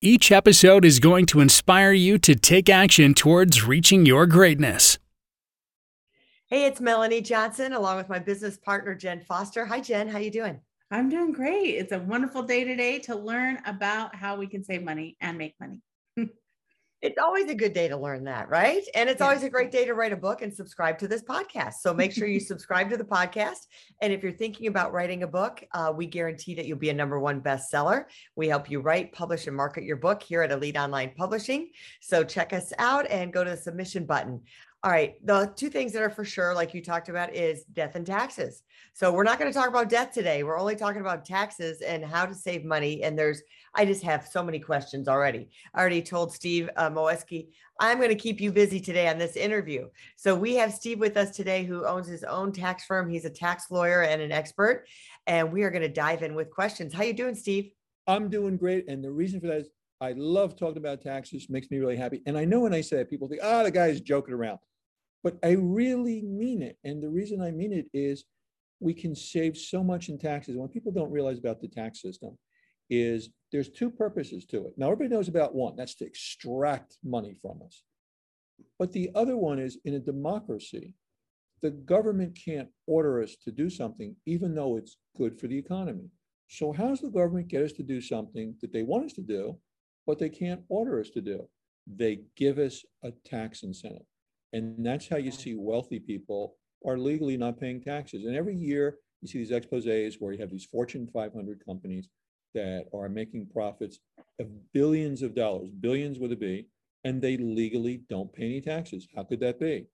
Each episode is going to inspire you to take action towards reaching your greatness. Hey, it's Melanie Johnson along with my business partner Jen Foster. Hi Jen, how you doing? I'm doing great. It's a wonderful day today to learn about how we can save money and make money. It's always a good day to learn that, right? And it's always a great day to write a book and subscribe to this podcast. So make sure you subscribe to the podcast. And if you're thinking about writing a book, uh, we guarantee that you'll be a number one bestseller. We help you write, publish, and market your book here at Elite Online Publishing. So check us out and go to the submission button. All right. The two things that are for sure, like you talked about, is death and taxes. So we're not going to talk about death today. We're only talking about taxes and how to save money. And there's, I just have so many questions already. I already told Steve uh, Moeski, I'm going to keep you busy today on this interview. So we have Steve with us today who owns his own tax firm. He's a tax lawyer and an expert. And we are going to dive in with questions. How you doing, Steve? I'm doing great. And the reason for that is I love talking about taxes, makes me really happy. And I know when I say it, people think, ah, oh, the guy's joking around but I really mean it. And the reason I mean it is we can save so much in taxes. What people don't realize about the tax system is there's two purposes to it. Now, everybody knows about one that's to extract money from us. But the other one is in a democracy, the government can't order us to do something, even though it's good for the economy. So, how does the government get us to do something that they want us to do, but they can't order us to do? They give us a tax incentive. And that's how you see wealthy people are legally not paying taxes. And every year you see these exposés where you have these Fortune 500 companies that are making profits of billions of dollars, billions with a B, and they legally don't pay any taxes. How could that be?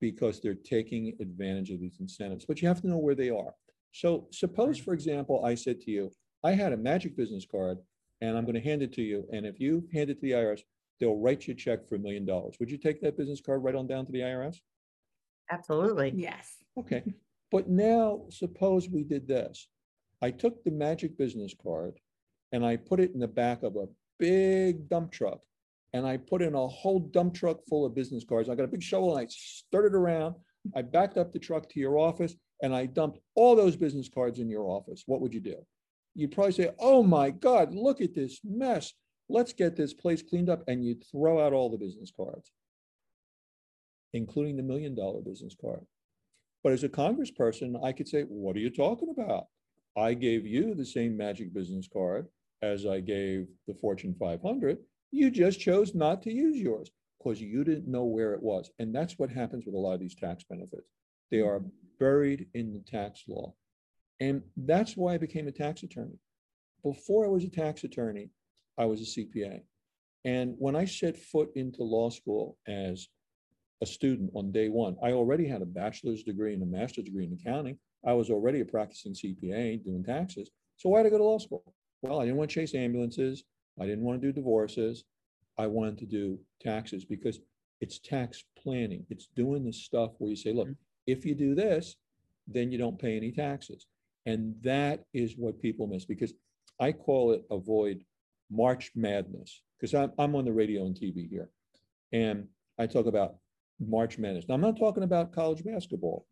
Because they're taking advantage of these incentives. But you have to know where they are. So suppose, for example, I said to you, I had a magic business card and I'm going to hand it to you. And if you hand it to the IRS, they'll write you a check for a million dollars. Would you take that business card right on down to the IRS? Absolutely. Yes. Okay. But now suppose we did this. I took the magic business card and I put it in the back of a big dump truck and I put in a whole dump truck full of business cards. I got a big shovel and I stirred it around. I backed up the truck to your office and I dumped all those business cards in your office. What would you do? You'd probably say, Oh my God, look at this mess let's get this place cleaned up. And you throw out all the business cards, including the million dollar business card. But as a congressperson, I could say, what are you talking about? I gave you the same magic business card as I gave the Fortune 500. You just chose not to use yours because you didn't know where it was. And that's what happens with a lot of these tax benefits. They are buried in the tax law. And that's why I became a tax attorney. Before I was a tax attorney, I was a CPA. And when I set foot into law school as a student on day one, I already had a bachelor's degree and a master's degree in accounting. I was already a practicing CPA doing taxes. So why did I go to law school? Well, I didn't want to chase ambulances. I didn't want to do divorces. I wanted to do taxes because it's tax planning. It's doing the stuff where you say, look, mm-hmm. if you do this, then you don't pay any taxes. And that is what people miss because I call it avoid March Madness, because I'm, I'm on the radio and TV here. And I talk about March Madness. Now, I'm not talking about college basketball.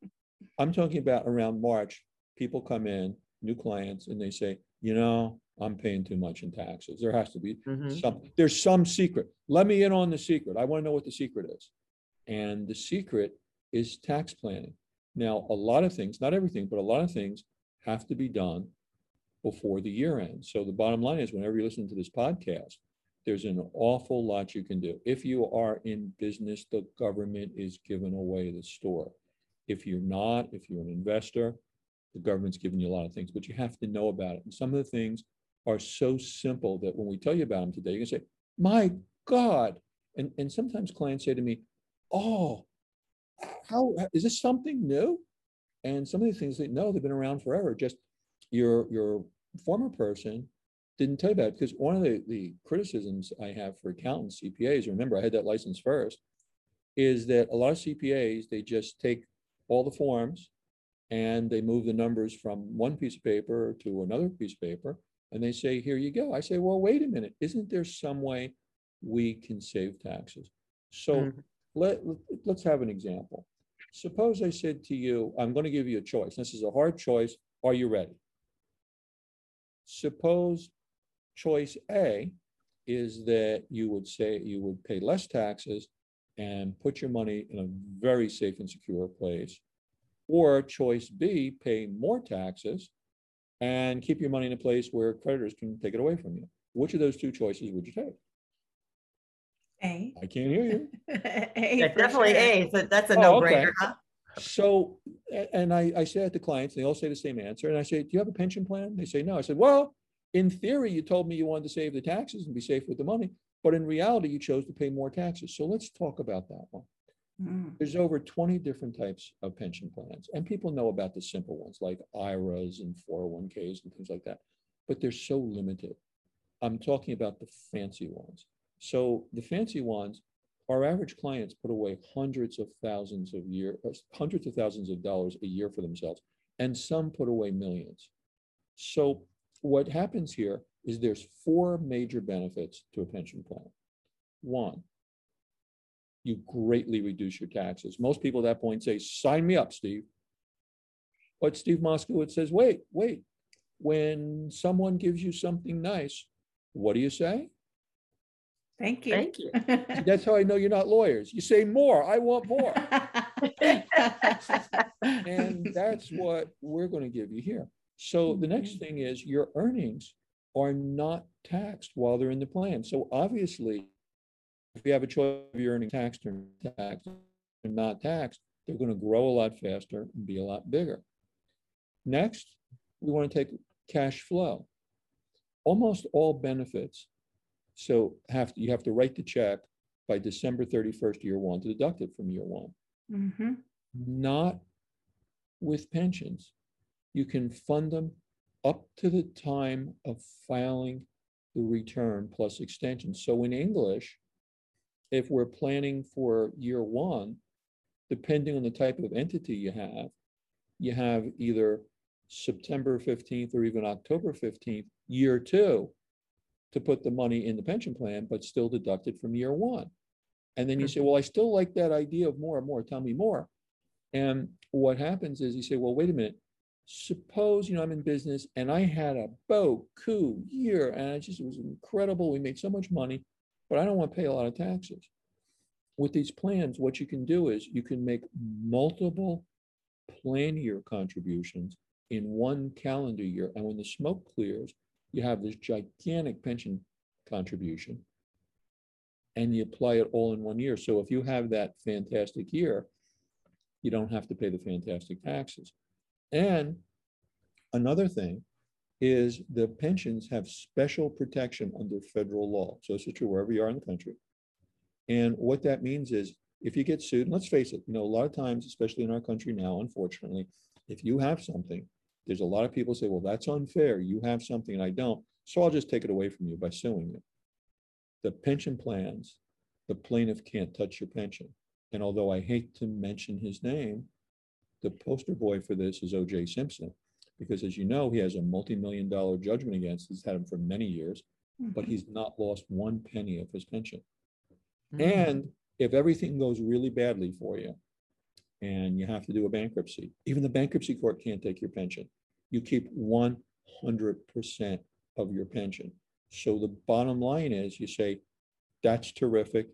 I'm talking about around March, people come in, new clients, and they say, you know, I'm paying too much in taxes. There has to be mm-hmm. some, there's some secret. Let me in on the secret. I want to know what the secret is. And the secret is tax planning. Now, a lot of things, not everything, but a lot of things have to be done before the year ends. So the bottom line is whenever you listen to this podcast, there's an awful lot you can do. If you are in business, the government is giving away the store. If you're not, if you're an investor, the government's giving you a lot of things, but you have to know about it. And some of the things are so simple that when we tell you about them today, you can say, my God. And, and sometimes clients say to me, oh, how is this something new? And some of the things they know they've been around forever. Just your your former person didn't tell you about it because one of the, the criticisms I have for accountants, CPAs, remember I had that license first, is that a lot of CPAs, they just take all the forms and they move the numbers from one piece of paper to another piece of paper, and they say, here you go. I say, well, wait a minute, isn't there some way we can save taxes? So Mhm. let, let- let's have an example. Suppose I said to you, I'm going to give you a choice. This is a hard choice. Are you ready? Suppose choice A is that you would say you would pay less taxes and put your money in a very safe and secure place. Or choice B, pay more taxes and keep your money in a place where creditors can take it away from you. Which of those two choices would you take? A. I can't hear you. A Yeah, definitely sure. A. So that's a Oh, no okay. brainer. huh? So, a- and I, I say that to clients, they all say the same answer. And I say, do you have a pension plan? They say, no. I said, well, in theory, you told me you wanted to save the taxes and be safe with the money, but in reality, you chose to pay more taxes. So let's talk about that one. Mm, There's over 20 different types of pension plans, and people know about the simple ones like IRAs and 401ks and things like that, but they're so limited. I'm talking about the fancy ones. So the fancy ones, our average clients put away hundreds of thousands of year, uh, hundreds of thousands of dollars a year for themselves, and some put away millions. So what happens here is there's four major benefits to a pension plan. One, you greatly reduce your taxes. Most people at that point say, sign me up, Steve. But Steve Moskowitz says, wait, wait. When someone gives you something nice, what do you say? Thank you. Thank you. That's how I know you're not lawyers. You say more, I want more. And that's what we're going to give you here. So the next mm-hmm. thing is your earnings are not taxed while they're in the plan. So obviously, if you have a choice of your earning taxed or taxed or not taxed, they're going to grow a lot faster and be a lot bigger. Next, we want to take cash flow. Almost all benefits, so have, you have to write the check by December 31st, year one, to deduct it from year one Mhm. not with pensions. You can fund them up to the time of filing the return plus extension. So in English, if we're planning for year one, depending on the type of entity you have, you have either September 15th or even October 15th, year two, to put the money in the pension plan, but still deduct it from year one. And then you hmm. say, well, I still like that idea of more and more. Tell me more. And what happens is you say, well, wait a minute. Suppose, you know, I'm in business and I had a boat coup year and it just it was incredible. We made so much money, but I don't want to pay a lot of taxes. With these plans, what you can do is you can make multiple plan year contributions in one calendar year. And when the smoke clears, you have this gigantic pension contribution and you apply it all in one year. So if you have that fantastic year, you don't have to pay the fantastic taxes. And another thing is the pensions have special protection under federal law. So is true wherever you are in the country. And what that means is if you get sued, and let's face it, you know, a lot of times, especially in our country now, unfortunately, if you have something, there's a lot of people say, well, that's unfair. You have something and I don't. So I'll just take it away from you by suing you. The pension plans, the plaintiff can't touch your pension. And although I hate to mention his name, the poster boy for this is OJ Simpson. Because as you know, he has a multi-million dollar judgment against, he's had him for many years, but Mhm. he's not lost one penny of his pension. Mm. And if everything goes really badly for you and you have to do a bankruptcy, even the bankruptcy court can't take your pension. You keep one hundred percent of your pension. So the bottom line is you say, that's terrific.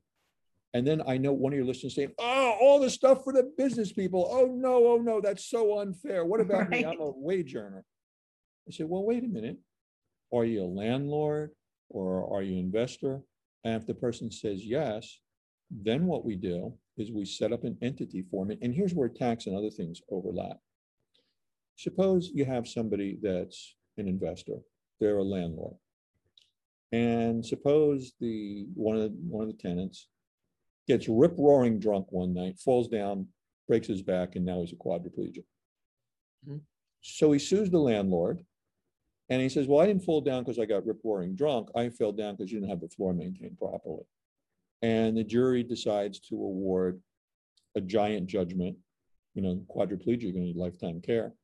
And then I know one of your listeners saying, oh, all the stuff for the business people. Oh, no, oh, no, that's so unfair. What about me? I'm a wage earner. I said, well, wait a minute. Are you a landlord or are you an investor? And if the person says yes, then what we do is we set up an entity form. And here's where tax and other things overlap. Suppose you have somebody that's an investor, they're a landlord. And suppose the, one of the, one of the tenants gets rip roaring drunk one night, falls down, breaks his back, and now he's a quadriplegic. Mhm. So he sues the landlord And he says, well, I didn't fall down because I got rip roaring drunk. I fell down because you didn't have the floor maintained properly. And the jury decides to award a giant judgment, you know, quadriplegic, need lifetime care.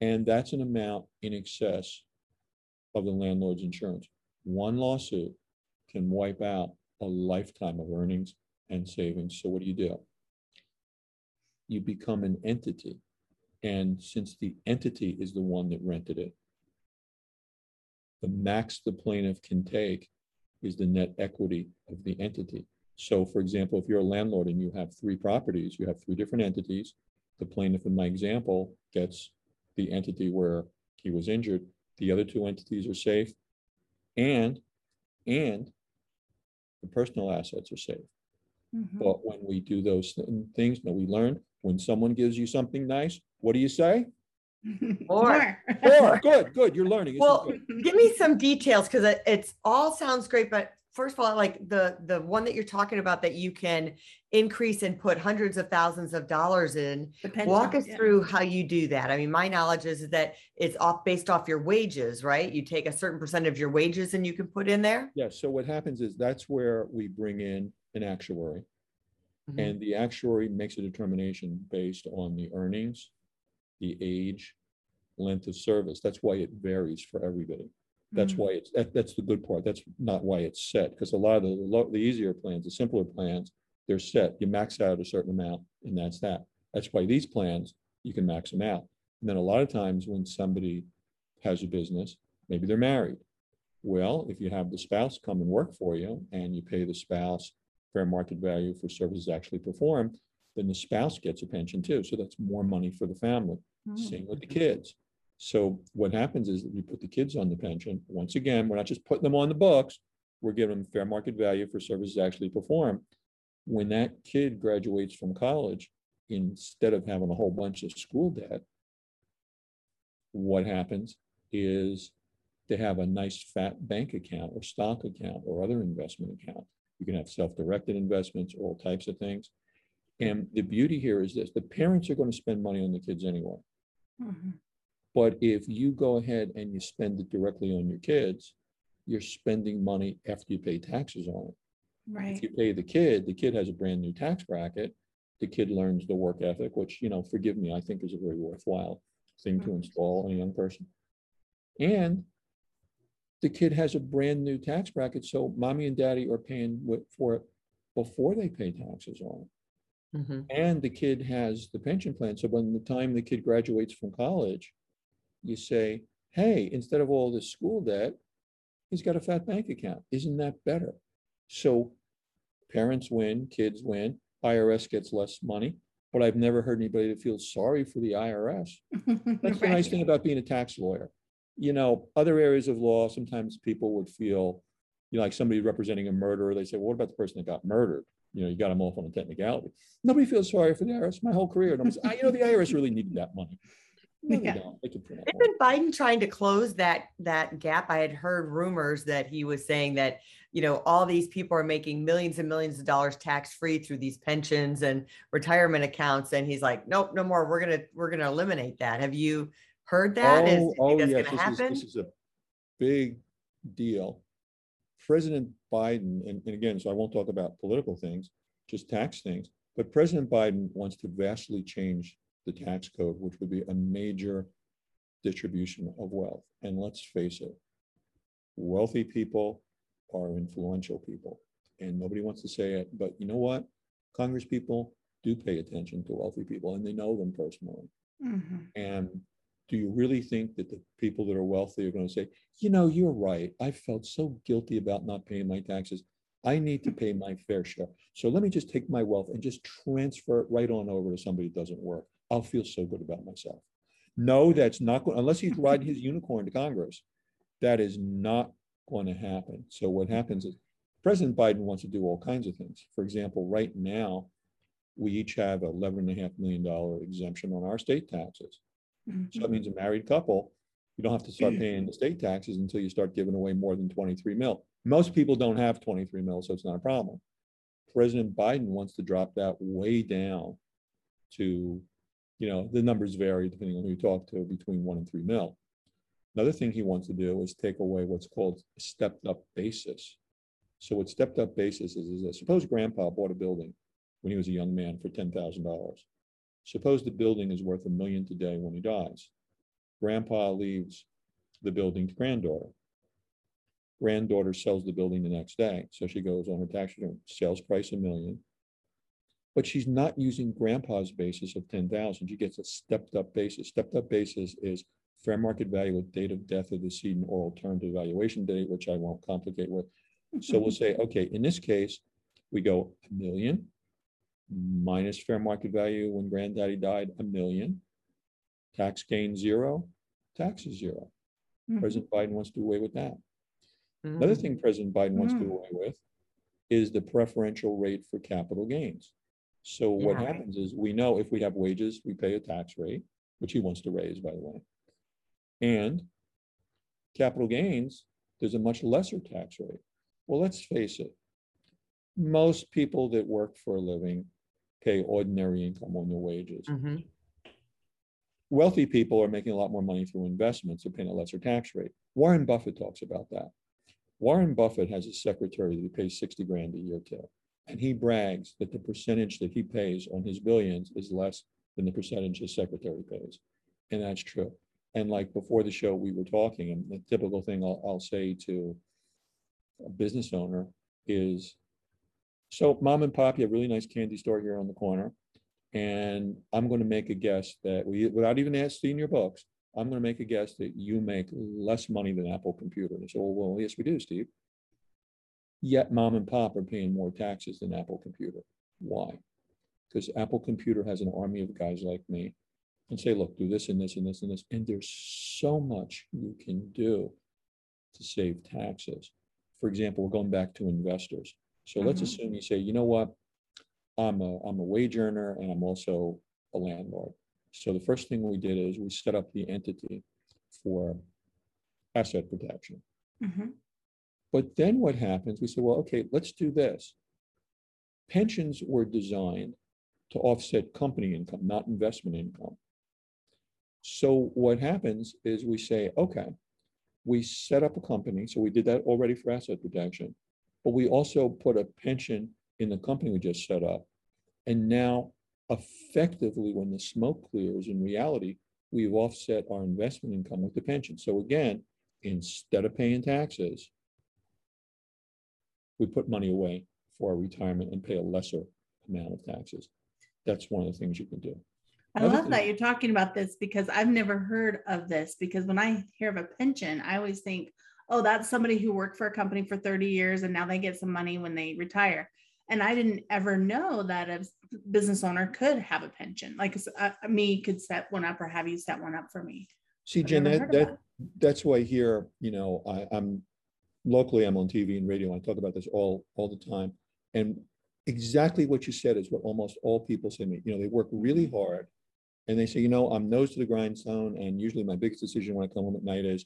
And that's an amount in excess of the landlord's insurance. One lawsuit can wipe out a lifetime of earnings and savings. So what do you do? You become an entity. And since the entity is the one that rented it, the max the plaintiff can take is the net equity of the entity. So for example, if you're a landlord and you have three properties, you have three different entities, the plaintiff in my example gets the entity where he was injured. The other two entities are safe and, and the personal assets are safe. Mhm. But when we do those th- things, that we learn, when someone gives you something nice, what do you say? More. More. good, good, you're learning. This Well, good. give me some details because it, it's all sounds great, but first of all, like the the one that you're talking about that you can increase and put hundreds of thousands of dollars in. The pension, Walk us yeah. through how you do that. I mean, my knowledge is that it's off based off your wages, right? You take a certain percent of your wages and you can put in there. Yeah, so what happens is that's where we bring in an actuary. Mhm. And the actuary makes a determination based on the earnings, the age, length of service. That's why it varies for everybody. That's Mhm. why it's, that, that's the good part. That's not why it's set, because a lot of the, the easier plans, the simpler plans, they're set. You max out a certain amount and that's that. That's why these plans, you can max them out. And then a lot of times when somebody has a business, maybe they're married. Well, if you have the spouse come and work for you and you pay the spouse fair market value for services actually performed, then the spouse gets a pension too. So that's more money for the family. Mm. Same with the kids. So what happens is that we put the kids on the pension. Once again, we're not just putting them on the books. We're giving them fair market value for services actually performed. When that kid graduates from college, instead of having a whole bunch of school debt, what happens is they have a nice fat bank account or stock account or other investment account. You can have self-directed investments, all types of things. And the beauty here is this, the parents are going to spend money on the kids anyway. Mhm. But if you go ahead and you spend it directly on your kids, you're spending money after you pay taxes on it. Right. If you pay the kid, the kid has a brand new tax bracket. The kid learns the work ethic, which, you know, forgive me, I think is a very worthwhile thing to Mhm. install on a young person. And the kid has a brand new tax bracket, so mommy and daddy are paying for it before they pay taxes on it. Mhm. And the kid has the pension plan. So when the time the kid graduates from college, you say, hey, instead of all this school debt, he's got a fat bank account. Isn't that better? So parents win, kids win, IRS gets less money, but I've never heard anybody that feels sorry for the IRS. That's the nice thing about being a tax lawyer. You know, other areas of law, sometimes people would feel, you know, like somebody representing a murderer, they say, well, what about the person that got murdered? You know, you got them off on a technicality. Nobody feels sorry for the IRS my whole career. Nobody's, "Ah, you know, the IRS really needed that money. No, Yeah. They can print more. Isn't Biden trying to close that that gap? I had heard rumors that he was saying that you know all these people are making millions and millions of dollars tax free through these pensions and retirement accounts, and he's like, nope, no more. We're gonna we're gonna eliminate that. Have you heard that? Oh, think oh, that's yes, gonna this is, this is a big deal. President Biden, and, and again, so I won't talk about political things, just tax things, but President Biden wants to vastly change the tax code, which would be a major distribution of wealth. And let's face it, wealthy people are influential people, and nobody wants to say it, but you know what? Congress people do pay attention to wealthy people, and they know them personally. Mhm. And do you really think that the people that are wealthy are going to say, you know, you're right. I felt so guilty about not paying my taxes. I need to pay my fair share. So let me just take my wealth and just transfer it right on over to somebody that doesn't work. I'll feel so good about myself. No, that's not going, unless he's riding his unicorn to Congress. That is not going to happen. So what happens is President Biden wants to do all kinds of things. For example, right now, we each have eleven and a half million dollar exemption on our estate taxes. So Mhm. that means a married couple, you don't have to start paying the estate taxes until you start giving away more than twenty-three mil. Most people don't have twenty-three mil, so it's not a problem. President Biden wants to drop that way down to, you know, the numbers vary depending on who you talk to, between one and three mil. Another thing he wants to do is take away what's called a stepped up basis. So what stepped up basis is, is that suppose grandpa bought a building when he was a young man for ten thousand dollars. Suppose the building is worth a million today when he dies. Grandpa leaves the building to granddaughter. Granddaughter sells the building the next day, so she goes on her tax return, sales price a million. But she's not using grandpa's basis of ten thousand, she gets a stepped up basis. Stepped up basis is fair market value with date of death of the decedent or alternative valuation date, which I won't complicate with. So we'll say, okay, in this case, we go a million minus fair market value when granddaddy died, a million. Tax gain zero, taxes zero. Mhm. President Biden wants to do away with that. Another Mm. thing President Biden wants to do Mm. away with is the preferential rate for capital gains. So what Yeah. happens is, we know if we have wages, we pay a tax rate, which he wants to raise, by the way. And capital gains, there's a much lesser tax rate. Well, let's face it. Most people that work for a living pay ordinary income on their wages. Mhm. Wealthy people are making a lot more money through investments, they're paying a lesser tax rate. Warren Buffett talks about that. Warren Buffett has a secretary that he pays sixty grand a year to. And he brags that the percentage that he pays on his billions is less than the percentage his secretary pays. And that's true. And like before the show, we were talking, and the typical thing I'll, I'll say to a business owner is, so mom and pop, you have a really nice candy store here on the corner. And I'm going to make a guess that we, without even asking your books, I'm going to make a guess that you make less money than Apple Computer. And so, well, yes, we do, Steve. Yet mom and pop are paying more taxes than Apple Computer. Why? Because Apple Computer has an army of guys like me and say, look, do this and this and this and this. And there's so much you can do to save taxes. For example, we're going back to investors. So let's Mhm. assume you say, you know what? I'm a, I'm a wage earner and I'm also a landlord. So the first thing we did is we set up the entity for asset protection. Mhm. But then what happens? We say, well, okay, let's do this. Pensions were designed to offset company income, not investment income. So what happens is we say, okay, we set up a company. So we did that already for asset protection. But we also put a pension in the company we just set up. And now effectively, when the smoke clears, in reality, we've offset our investment income with the pension. So again, instead of paying taxes, we put money away for our retirement and pay a lesser amount of taxes. That's one of the things you can do. I love thing- that you're talking about this because I've never heard of this. Because when I hear of a pension, I always think, oh, that's somebody who worked for a company for 30 years and now they get some money when they retire. And I didn't ever know that a business owner could have a pension. Like uh, me could set one up or have you set one up for me. See, I've Jen, that, that, that's why here, you know, I, I'm locally, I'm on TV and radio. I talk about this all, all the time. And exactly what you said is what almost all people say to me. You know, they work really hard and they say, you know, I'm nose to the grindstone. And usually my biggest decision when I come home at night is,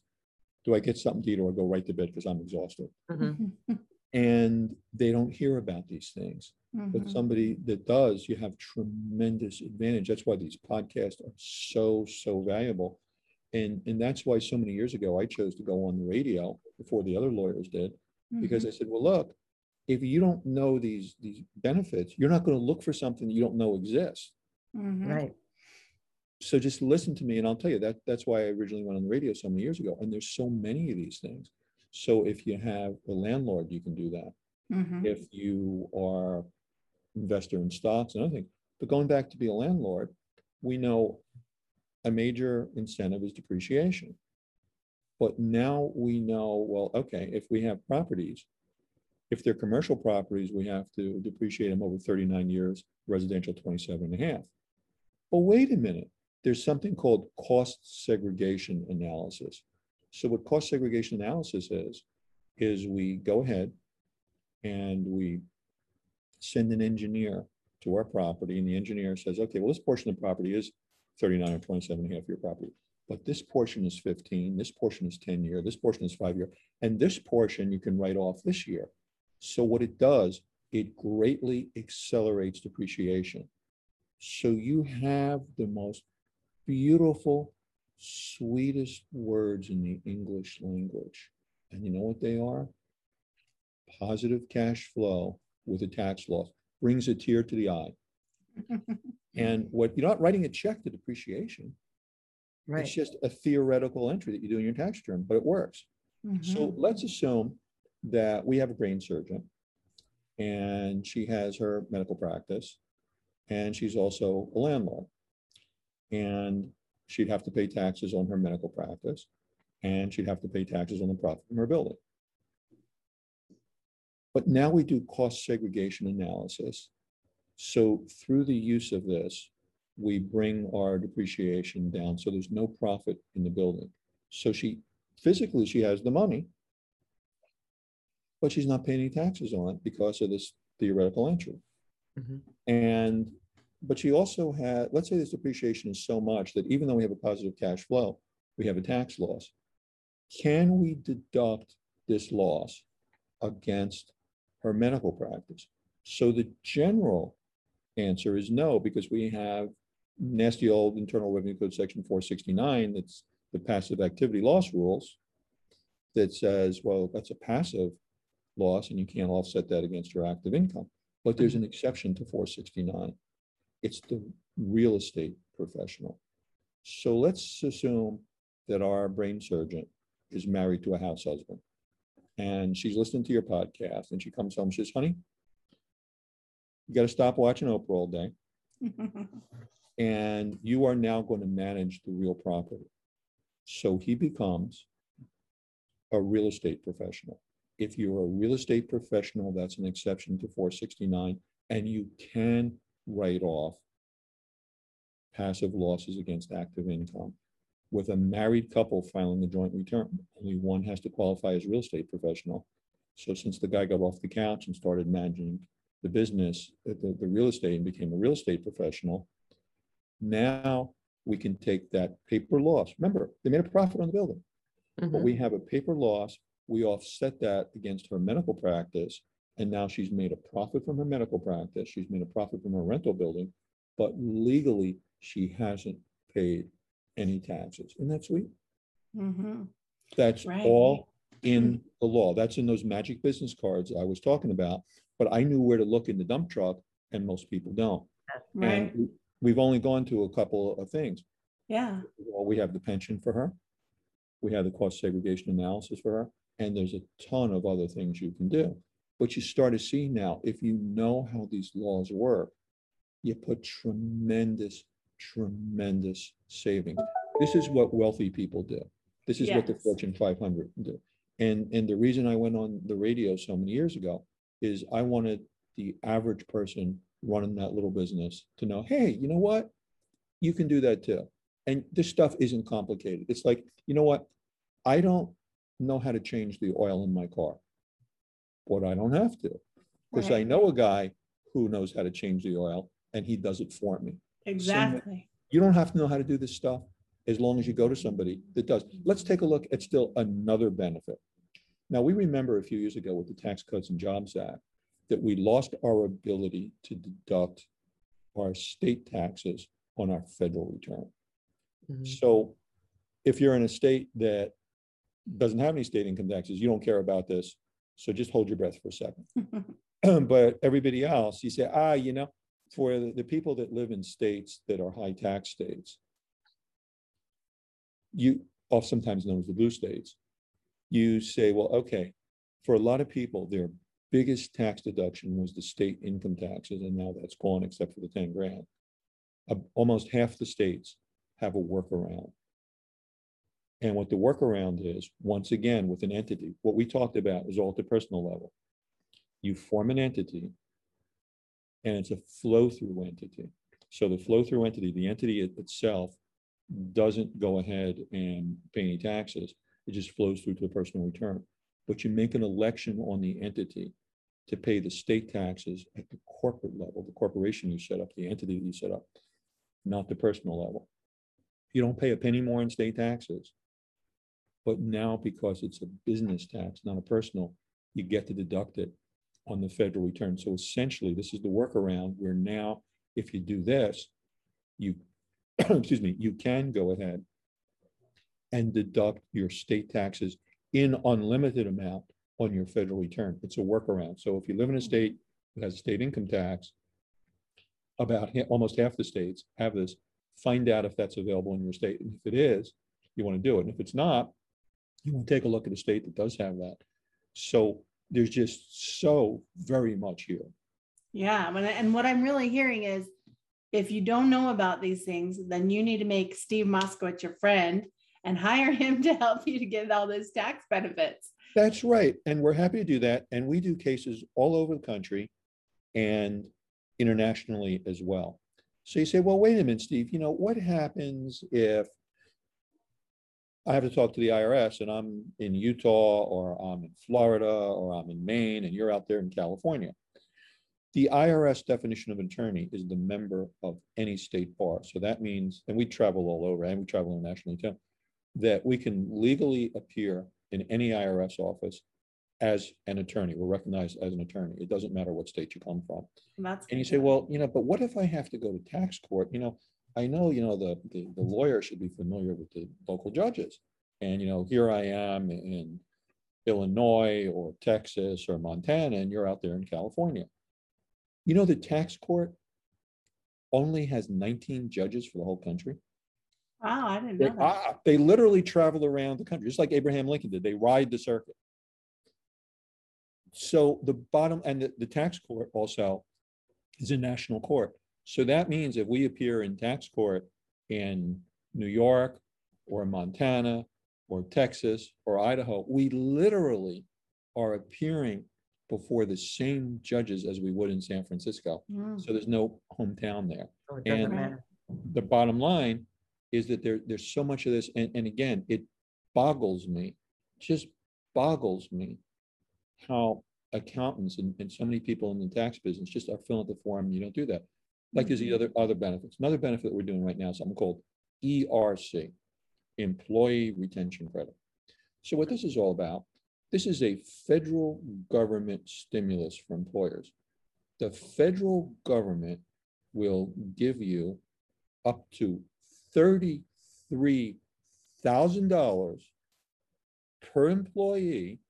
do I get something to eat or I go right to bed because I'm exhausted? Mhm. And they don't hear about these things. But Mhm. somebody that does, you have tremendous advantage. That's why these podcasts are so, so valuable. And, and that's why so many years ago, I chose to go on the radio before the other lawyers did, because I said, well, look, if you don't know these, these benefits, you're not going to look for something that you don't know exists. Mhm. Right. So just listen to me and I'll tell you that, that's why I originally went on the radio so many years ago. And there's so many of these things. So if you have a landlord, you can do that. Mhm. if you are investor in stocks and other things. But going back to be a landlord, we know a major incentive is depreciation. But now we know, well, okay, if we have properties, if they're commercial properties, we have to depreciate them over 39 years, residential 27 and a half. But wait a minute, there's something called cost segregation analysis. So what cost segregation analysis is, is we go ahead and we send an engineer to our property and the engineer says, okay, well, this portion of the property is 39 or 27 and a half year property. But this portion is 15, this portion is 10 year, this portion is five year, and this portion you can write off this year. So what it does, it greatly accelerates depreciation. So you have the most beautiful sweetest words in the English language. And you know what they are? Positive cash flow with a tax loss brings a tear to the eye. And what, you're not writing a check to depreciation. It's just a theoretical entry that you do in your tax return, but it works. So Mhm. let's assume that we have a brain surgeon and she has her medical practice and she's also a landlord. And she'd have to pay taxes on her medical practice and she'd have to pay taxes on the profit from her building. But now we do cost segregation analysis. So through the use of this, we bring our depreciation down. So there's no profit in the building. So she physically, she has the money. But she's not paying any taxes on it because of this theoretical entry. Mhm. And, but she also had, let's say this depreciation is so much that even though we have a positive cash flow, we have a tax loss. Can we deduct this loss against her medical practice? So the general answer is no, because we have nasty old Internal Revenue Code Section four sixty-nine, that's the passive activity loss rules that says, well, that's a passive loss and you can't offset that against your active income. But there's an exception to four sixty-nine. It's the real estate professional. So let's assume that our brain surgeon is married to a house husband. And she's listening to your podcast and she comes home, she says, honey, you got to stop watching Oprah all day and you are now going to manage the real property. So he becomes a real estate professional. If you're a real estate professional, that's an exception to four sixty-nine, and you can write off passive losses against active income. With a married couple filing a joint return, only one has to qualify as real estate professional. So since the guy got off the couch and started managing the business, the, the, real estate and became a real estate professional, now we can take that paper loss. Remember, they made a profit on the building, but Mhm. we have a paper loss. We offset that against her medical practice. And now she's made a profit from her medical practice. She's made a profit from her rental building. But legally, she hasn't paid any taxes. Isn't that sweet? Mhm. That's Right. all in the law. That's in those magic business cards I was talking about. But I knew where to look in the dump truck and most people don't. Right. And we've only gone to a couple of things. Yeah. Well, we have the pension for her. We have the cost segregation analysis for her, and there's a ton of other things you can do. But you start to see now, if you know how these laws work, you put tremendous, tremendous savings. This is what wealthy people do. This is what the Fortune five hundred do. And, and the reason I went on the radio so many years ago is I wanted the average person running that little business to know, hey, you know what? You can do that too. And this stuff isn't complicated. It's like, you know what? I don't know how to change the oil in my car. But I don't have to, because I know a guy who knows how to change the oil and he does it for me. Exactly. You don't have to know how to do this stuff as long as you go to somebody that does. Let's take a look at still another benefit. Now, we remember a few years ago with the Tax Cuts and Jobs Act that we lost our ability to deduct our state taxes on our federal return. Mhm. So if you're in a state that doesn't have any state income taxes, you don't care about this. So just hold your breath for a second. But everybody else, you say, ah, you know, for the, people that live in states that are high tax states, you, or sometimes known as the blue states, you say, well, okay, for a lot of people, their biggest tax deduction was the state income taxes, and now that's gone except for the ten grand. Uh, Almost half the states have a workaround. And what the workaround is, once again, with an entity, what we talked about is all at the personal level. You form an entity and it's a flow-through entity. So the flow-through entity, the entity itself doesn't go ahead and pay any taxes. It just flows through to a personal return. But you make an election on the entity to pay the state taxes at the corporate level, the corporation you set up, the entity you set up, not the personal level. You don't pay a penny more in state taxes. But now, because it's a business tax, not a personal, you get to deduct it on the federal return. So essentially, this is the workaround where now, if you do this, you, excuse me, you can go ahead and deduct your state taxes in unlimited amount on your federal return. It's a workaround. So if you live in a state that has a state income tax, about ha- almost half the states have this, find out if that's available in your state. And if it is, you want to do it. And if it's not, you to take a look at a state that does have that. So there's just so very much here. Yeah, and what I'm really hearing is if you don't know about these things, then you need to make Steve Moskowitz your friend and hire him to help you to get all those tax benefits. That's right. And we're happy to do that. And we do cases all over the country and internationally as well. So you say, well, wait a minute, Steve, you know, what happens if I have to talk to the IRS and I'm in Utah or I'm in Florida or I'm in Maine and you're out there in California? The IRS definition of attorney is the member of any state bar. So that means, and we travel all over and we travel internationally too, that we can legally appear in any IRS office as an attorney. We're recognized as an attorney. It doesn't matter what state you come from. And And you say, well, you know, but what if I have to go to tax court? You know, I know, you know, the, the, the lawyer should be familiar with the local judges. And, you know, here I am in Illinois or Texas or Montana, and you're out there in California. You know, the tax court only has nineteen judges for the whole country. Wow, I didn't They, know that. ah, they literally travel around the country, just like Abraham Lincoln did. They ride the circuit. So the bottom, and the, the tax court also is a national court. So that means if we appear in tax court in New York or Montana or Texas or Idaho, we literally are appearing before the same judges as we would in San Francisco. Mm. So there's no hometown there So And- matter. the bottom line is that there, there's so much of this, and, and again, it boggles me, just boggles me how accountants and, and so many people in the tax business just are filling out the form, you don't do that. Like there's the other, other benefits. Another benefit that we're doing right now, is something called ERC, Employee Retention Credit. So what this is all about, this is a federal government stimulus for employers. The federal government will give you up to thirty-three thousand dollars per employee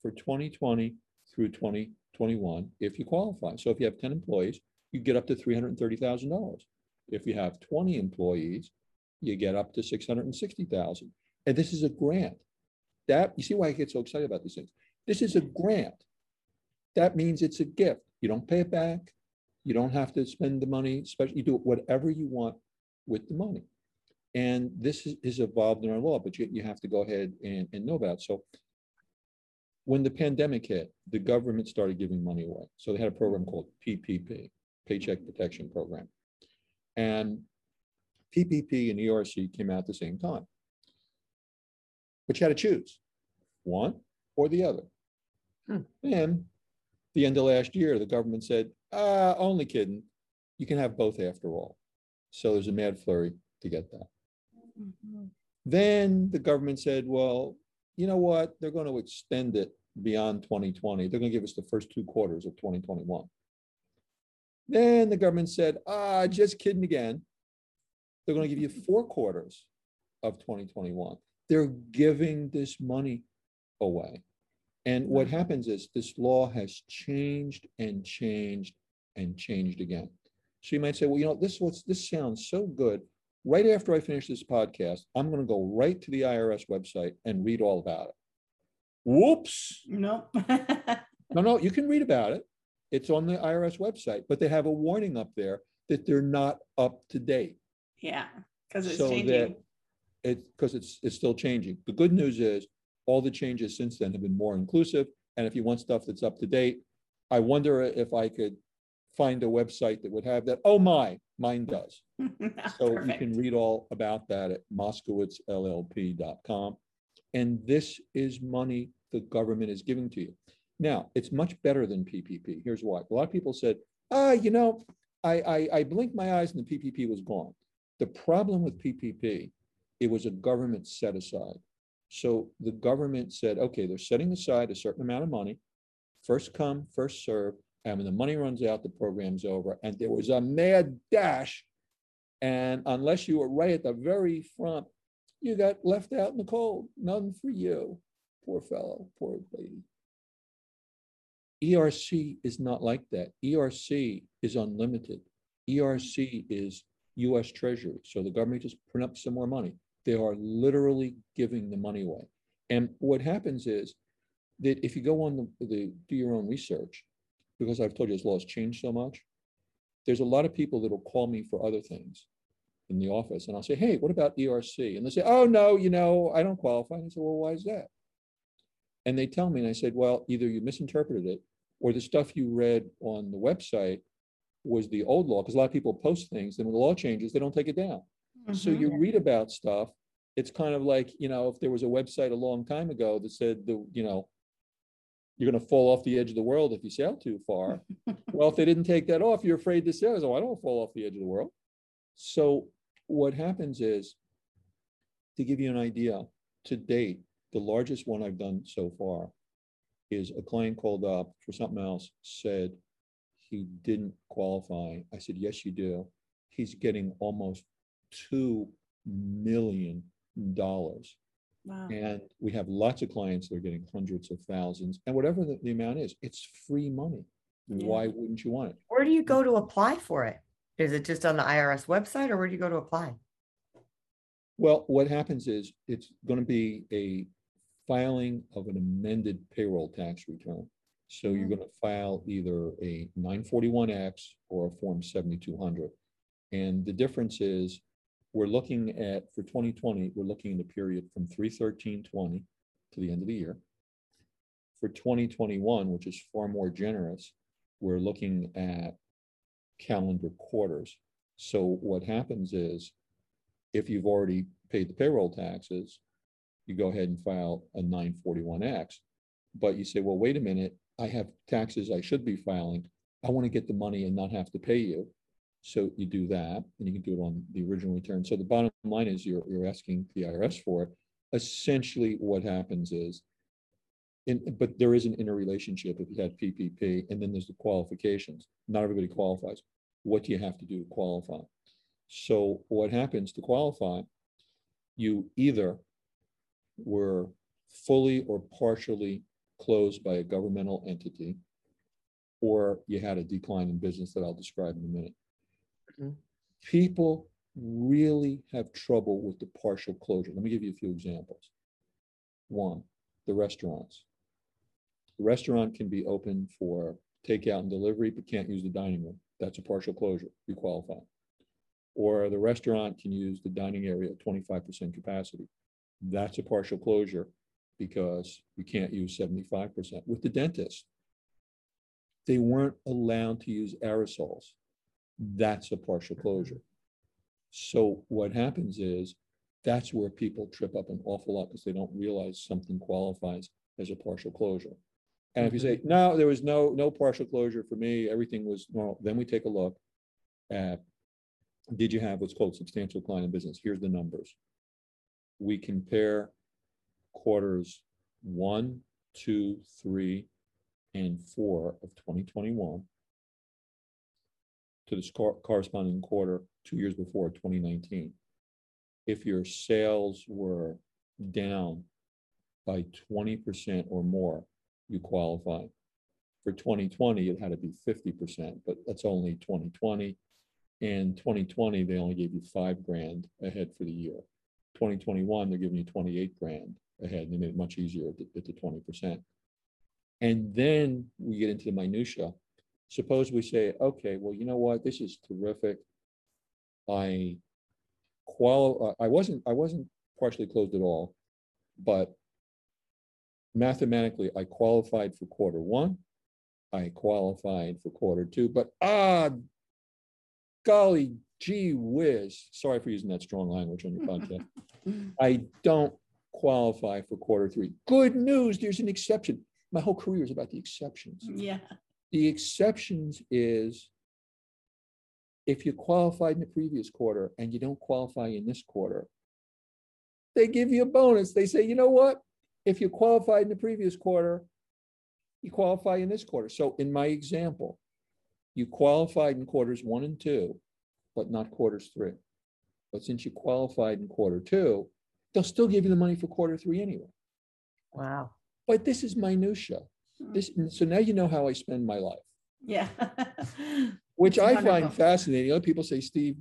for twenty twenty through twenty twenty-one, if you qualify. So if you have ten employees, you get up to three hundred and thirty thousand dollars. If you have twenty employees, you get up to six hundred and sixty thousand. And this is a grant. That, you see why I get so excited about these things? This is a grant. That means it's a gift. You don't pay it back. You don't have to spend the money, especially, you do whatever you want with the money. And this is, is evolved in our law, but you, you have to go ahead and, and know about it. So when the pandemic hit, the government started giving money away. So they had a program called PPP, Paycheck Protection Program. And PPP and ERC came out at the same time. But you had to choose one or the other. Hmm. And the end of last year, the government said, uh, only kidding. You can have both after all. So there's a mad flurry to get that. Mhm. Then the government said, well, you know what? They're going to extend it beyond 2020. They're going to give us the first two quarters of 2021. Then the government said, ah, just kidding again. They're going to give you four quarters of 2021. They're giving this money away. And what happens is this law has changed and changed and changed again. So you might say, well, you know, this was this sounds so good. Right after I finish this podcast, I'm going to go right to the IRS website and read all about it. Whoops. Nope. No, no, you can read about it. It's on the IRS website, but they have a warning up there that they're not up to date. yeah, because it's So that changing. it, because it's, it's still changing. The good news is all the changes since then have been more inclusive. And if you want stuff that's up to date, I wonder if I could find a website that would have that. Oh my, mine does. So you can read all about that at moskowitzllp.com. And this is money the government is giving to you. Now, it's much better than PPP. Here's why. A lot of people said, ah, you know, I, I, I blinked my eyes and the PPP was gone. The problem with PPP, it was a government set aside. So the government said, okay, they're setting aside a certain amount of money, first come, first serve, and when the money runs out, the program's over. And there was a mad dash and unless you were right at the very front, you got left out in the cold. None for you. Poor fellow, poor lady. ERC is not like that. ERC is unlimited. ERC is US Treasury. So the government just print up some more money. They are literally giving the money away. And what happens is that if you go on the, the do your own research, because I've told you this law has changed so much, there's a lot of people that will call me for other things in the office. And I'll say, hey, what about ERC? And they say, oh, no, you know, I don't qualify. And I say, well, why is that? And they tell me, and I said, well, either you misinterpreted it or the stuff you read on the website was the old law, because a lot of people post things, and when the law changes, they don't take it down. So Mhm. you read about stuff, it's kind of like, you know, if there was a website a long time ago that said the, you know, you're gonna fall off the edge of the world if you sail too far. Well, if they didn't take that off, you're afraid to sail. So I don't fall off the edge of the world. So what happens is, to give you an idea, to date, the largest one I've done so far is a client called up for something else, said he didn't qualify. I said, yes, you do. He's getting almost two million dollars. Wow. And we have lots of clients that are getting hundreds of thousands, and whatever the, the amount is, it's free money. Yeah. Why wouldn't you want it? Where do you go to apply for it? Is it just on the IRS website or where do you go to apply? Well, what happens is it's going to be a filing of an amended payroll tax return. So you're Mm. going to file either a nine forty-one X or a Form seventy-two hundred. And the difference is, we're looking at, for twenty twenty, we're looking at the period from three thirteen twenty to the end of the year. For twenty twenty-one, which is far more generous, we're looking at calendar quarters. So what happens is, if you've already paid the payroll taxes, you go ahead and file a nine forty-one X. But you say, well, wait a minute, I have taxes I should be filing. I want to get the money and not have to pay you. So you do that, and you can do it on the original return. So the bottom line is you're, you're asking the IRS for it. Essentially, what happens is, in, but there is an interrelationship if you had PPP, and then there's the qualifications. Not everybody qualifies. What do you have to do to qualify? So what happens to qualify? You either were fully or partially closed by a governmental entity, or you had a decline in business that I'll describe in a minute. Mhm. People really have trouble with the partial closure. Let me give you a few examples. One, the restaurants. The restaurant can be open for takeout and delivery, but can't use the dining room. That's a partial closure. You qualify. Or the restaurant can use the dining area at twenty-five percent capacity. That's a partial closure because you can't use seventy-five percent. With the dentist, they weren't allowed to use aerosols. That's a partial mm-hmm. closure. So what happens is, that's where people trip up an awful lot because they don't realize something qualifies as a partial closure. And if you mm-hmm. say, no, there was no, no partial closure for me, everything was normal, then we take a look at, did you have what's called substantial decline in business? Here's the numbers. We compare quarters one, two, three, and four of twenty twenty-one to the corresponding quarter two years before, twenty nineteen. If your sales were down by twenty percent or more, you qualify. For twenty twenty, it had to be fifty percent, but that's only twenty twenty. And twenty twenty, they only gave you five grand ahead for the year. Twenty twenty-one, they're giving you twenty-eight grand ahead, and they made it much easier at the, at the twenty percent. And then we get into the minutia. Suppose we say, okay, well, you know what, this is terrific. I qual, I wasn't, I wasn't partially closed at all, but mathematically, I qualified for quarter one. I qualified for quarter two, but ah, golly gee whiz, sorry for using that strong language on your podcast. I don't qualify for quarter three. Good news, there's an exception. My whole career is about the exceptions. Yeah. The exceptions is if you qualified in the previous quarter and you don't qualify in this quarter, they give you a bonus. They say, you know what? If you qualified in the previous quarter, you qualify in this quarter. So in my example, you qualified in quarters one and two, but not quarters three. But since you qualified in quarter two, they'll still give you the money for quarter three anyway. Wow. But this is minutia. Hmm. This, so now you know how I spend my life, Yeah. which It's I wonderful. find fascinating. Other people say, Steve,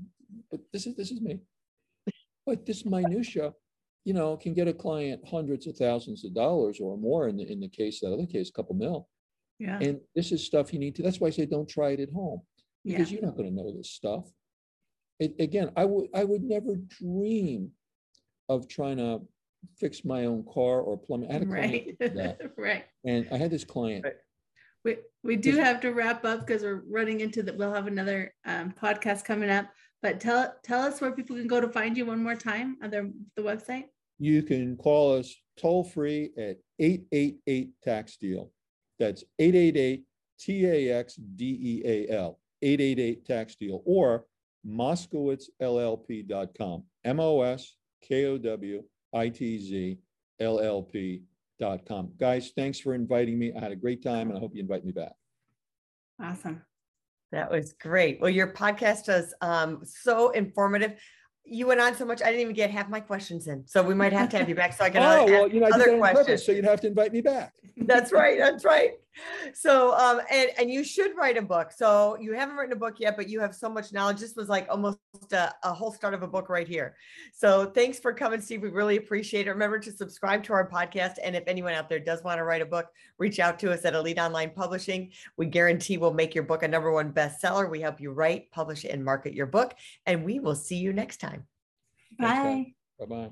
but this is, this is me. But this minutia, you know, can get a client hundreds of thousands of dollars or more in the, in the case, that other case, a couple mil. yeah. And this is stuff you need to, that's why I say don't try it at home, Yeah. because you're not gonna know this stuff. It, again, I would, I would never dream of trying to fix my own car or plumbing. I had a Right. that, right. and I had this client, Right. We, we do have to wrap up because we're running into that. We'll have another um, podcast coming up. But tell tell us where people can go to find you one more time. Other the website. you can call us toll free at eight eight eight tax deal. That's eight eight eight T A X D E A L, eight eight eight tax deal, or moskowitzllp.com, M O S K O W I T Z L L P dot com. Guys, thanks for inviting me. I had a great time and I hope you invite me back. Awesome. That was great. Well, your podcast was um, so informative. You went on so much, I didn't even get half my questions in. So we might have to have you back so I can Oh, ask well, you know, I did other that on purpose, questions. so you'd have to invite me back. That's right. That's right. So, um, and and you should write a book. So you haven't written a book yet, but you have so much knowledge. This was like almost a, a whole start of a book right here. So thanks for coming, Steve. We really appreciate it. Remember to subscribe to our podcast. And if anyone out there does want to write a book, reach out to us at Elite Online Publishing. We guarantee we'll make your book a number one bestseller. We help you write, publish, and market your book. And we will see you next time. bye guys. Bye.